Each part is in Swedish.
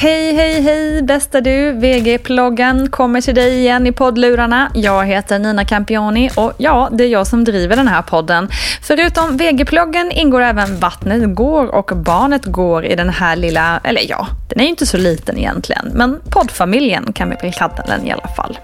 Hej, hej, hej bästa du! VG-ploggen kommer till dig igen i poddlurarna. Jag heter Nina Campioni och ja, det är jag som driver den här podden. Förutom VG-ploggen ingår även Vattnet går och Barnet går i den här lilla, eller ja, den är ju inte så liten egentligen, men poddfamiljen kan vi väl kalla den i alla fall.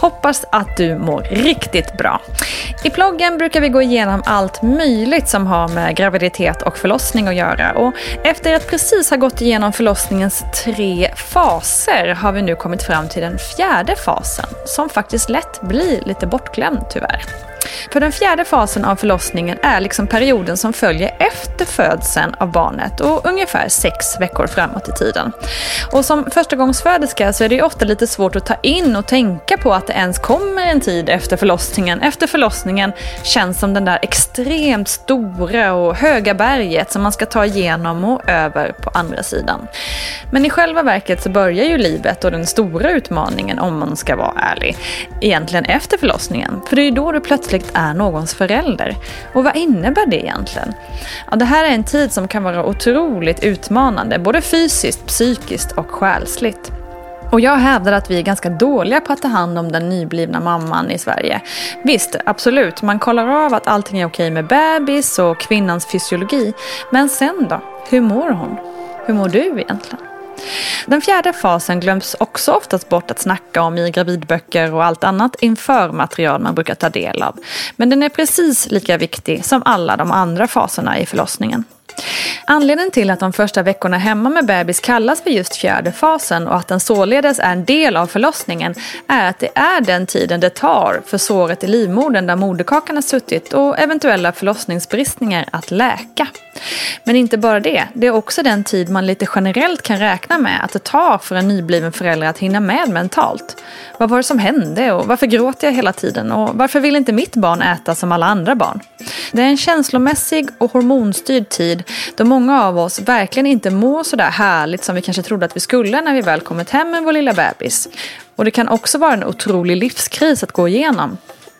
Hoppas att du mår riktigt bra. I ploggen brukar vi gå igenom allt möjligt som har med graviditet och förlossning att göra. Och efter att precis ha gått igenom förlossningens tre faser har vi nu kommit fram till den fjärde fasen, som faktiskt lätt blir lite bortglömd tyvärr. För den fjärde fasen av förlossningen är liksom perioden som följer efter födseln av barnet och ungefär sex veckor framåt i tiden. Och som förstagångsföderska så är det ofta lite svårt att ta in och tänka på att det ens kommer en tid efter förlossningen. Efter förlossningen känns som den där extremt stora och höga berget som man ska ta igenom och över på andra sidan. Men i själva verket så börjar ju livet och den stora utmaningen, om man ska vara ärlig, egentligen efter förlossningen. För det är ju då du plötsligt är någons förälder. Och vad innebär det egentligen? Ja, det här är en tid som kan vara otroligt utmanande, både fysiskt, psykiskt och själsligt. Och jag hävdar att vi är ganska dåliga på att ta hand om den nyblivna mamman i Sverige. Visst, absolut, man kollar av att allting är okej med bebis och kvinnans fysiologi. Men sen då? Hur mår hon? Hur mår du egentligen? Den fjärde fasen glöms också oftast bort att snacka om i gravidböcker och allt annat införmaterial man brukar ta del av. Men den är precis lika viktig som alla de andra faserna i förlossningen. Anledningen till att de första veckorna hemma med bebis kallas för just fjärde fasen och att den således är en del av förlossningen är att det är den tiden det tar för såret i livmodern där moderkakan har suttit och eventuella förlossningsbristningar att läka. Men inte bara det, det är också den tid man lite generellt kan räkna med att det tar för en nybliven förälder att hinna med mentalt. Vad var det som hände och varför gråter jag hela tiden och varför vill inte mitt barn äta som alla andra barn? Det är en känslomässig och hormonstyrd tid då många av oss verkligen inte mår så där härligt som vi kanske trodde att vi skulle när vi väl kommit hem med vår lilla bebis. Och det kan också vara en otrolig livskris att gå igenom.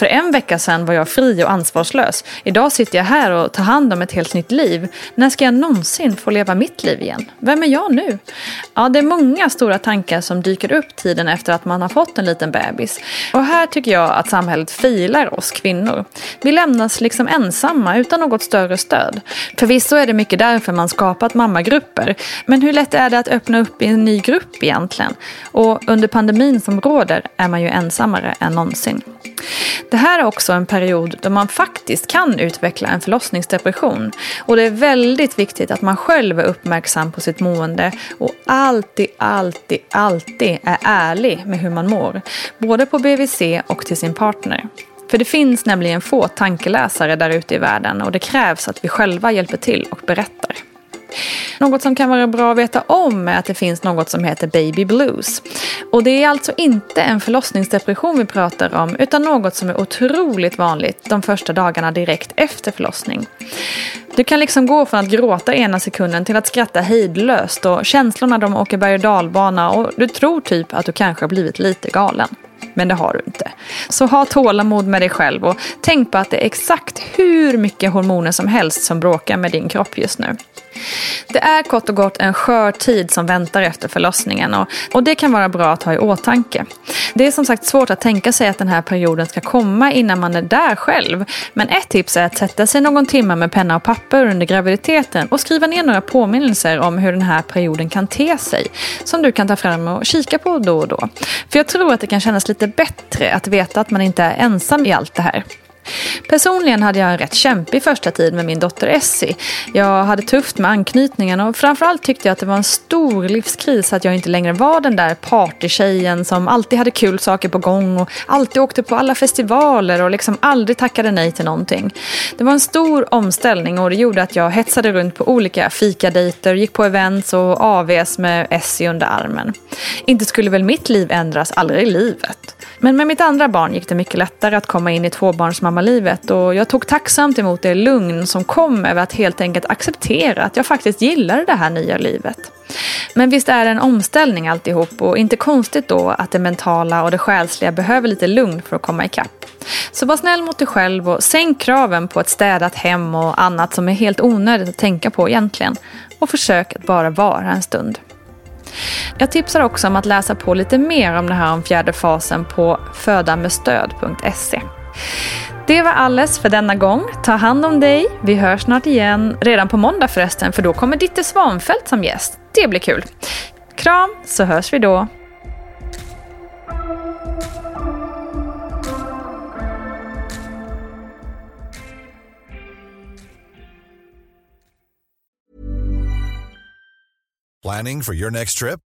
För en vecka sedan var jag fri och ansvarslös. Idag sitter jag här och tar hand om ett helt nytt liv. När ska jag någonsin få leva mitt liv igen? Vem är jag nu? Ja, det är många stora tankar som dyker upp tiden efter att man har fått en liten bebis. Och här tycker jag att samhället filar oss kvinnor. Vi lämnas liksom ensamma utan något större stöd. Förvisso är det mycket därför man skapat mammagrupper. Men hur lätt är det att öppna upp i en ny grupp egentligen? Och under pandemin som råder är man ju ensammare än någonsin. Det här är också en period då man faktiskt kan utveckla en förlossningsdepression. Och det är väldigt viktigt att man själv är uppmärksam på sitt mående och alltid, alltid, alltid är ärlig med hur man mår. Både på BVC och till sin partner. För det finns nämligen få tankeläsare där ute i världen och det krävs att vi själva hjälper till och berättar. Något som kan vara bra att veta om är att det finns något som heter baby blues. Och det är alltså inte en förlossningsdepression vi pratar om utan något som är otroligt vanligt de första dagarna direkt efter förlossning. Du kan liksom gå från att gråta ena sekunden till att skratta hejdlöst och känslorna de åker berg och dalbana och du tror typ att du kanske har blivit lite galen. Men det har du inte. Så ha tålamod med dig själv och tänk på att det är exakt hur mycket hormoner som helst som bråkar med din kropp just nu. Det är kort och gott en skör tid som väntar efter förlossningen och, och det kan vara bra att ha i åtanke. Det är som sagt svårt att tänka sig att den här perioden ska komma innan man är där själv. Men ett tips är att sätta sig någon timme med penna och papper under graviditeten och skriva ner några påminnelser om hur den här perioden kan te sig. Som du kan ta fram och kika på då och då. För jag tror att det kan kännas lite bättre att veta att man inte är ensam i allt det här. Personligen hade jag en rätt kämpig första tid med min dotter Essie. Jag hade tufft med anknytningen och framförallt tyckte jag att det var en stor livskris att jag inte längre var den där partytjejen som alltid hade kul saker på gång och alltid åkte på alla festivaler och liksom aldrig tackade nej till någonting. Det var en stor omställning och det gjorde att jag hetsade runt på olika fikadejter, gick på events och AVs med Essie under armen. Inte skulle väl mitt liv ändras, aldrig i livet. Men med mitt andra barn gick det mycket lättare att komma in i tvåbarnsmamma tvåbarnsmammalivet och jag tog tacksamt emot det lugn som kom över att helt enkelt acceptera att jag faktiskt gillade det här nya livet. Men visst är det en omställning alltihop och inte konstigt då att det mentala och det själsliga behöver lite lugn för att komma ikapp. Så var snäll mot dig själv och sänk kraven på ett städat hem och annat som är helt onödigt att tänka på egentligen. Och försök att bara vara en stund. Jag tipsar också om att läsa på lite mer om det här om fjärde fasen på födamedstöd.se. Det var alles för denna gång. Ta hand om dig. Vi hörs snart igen. Redan på måndag förresten, för då kommer Ditte Svanfält som gäst. Det blir kul. Kram, så hörs vi då. Planning for your next trip?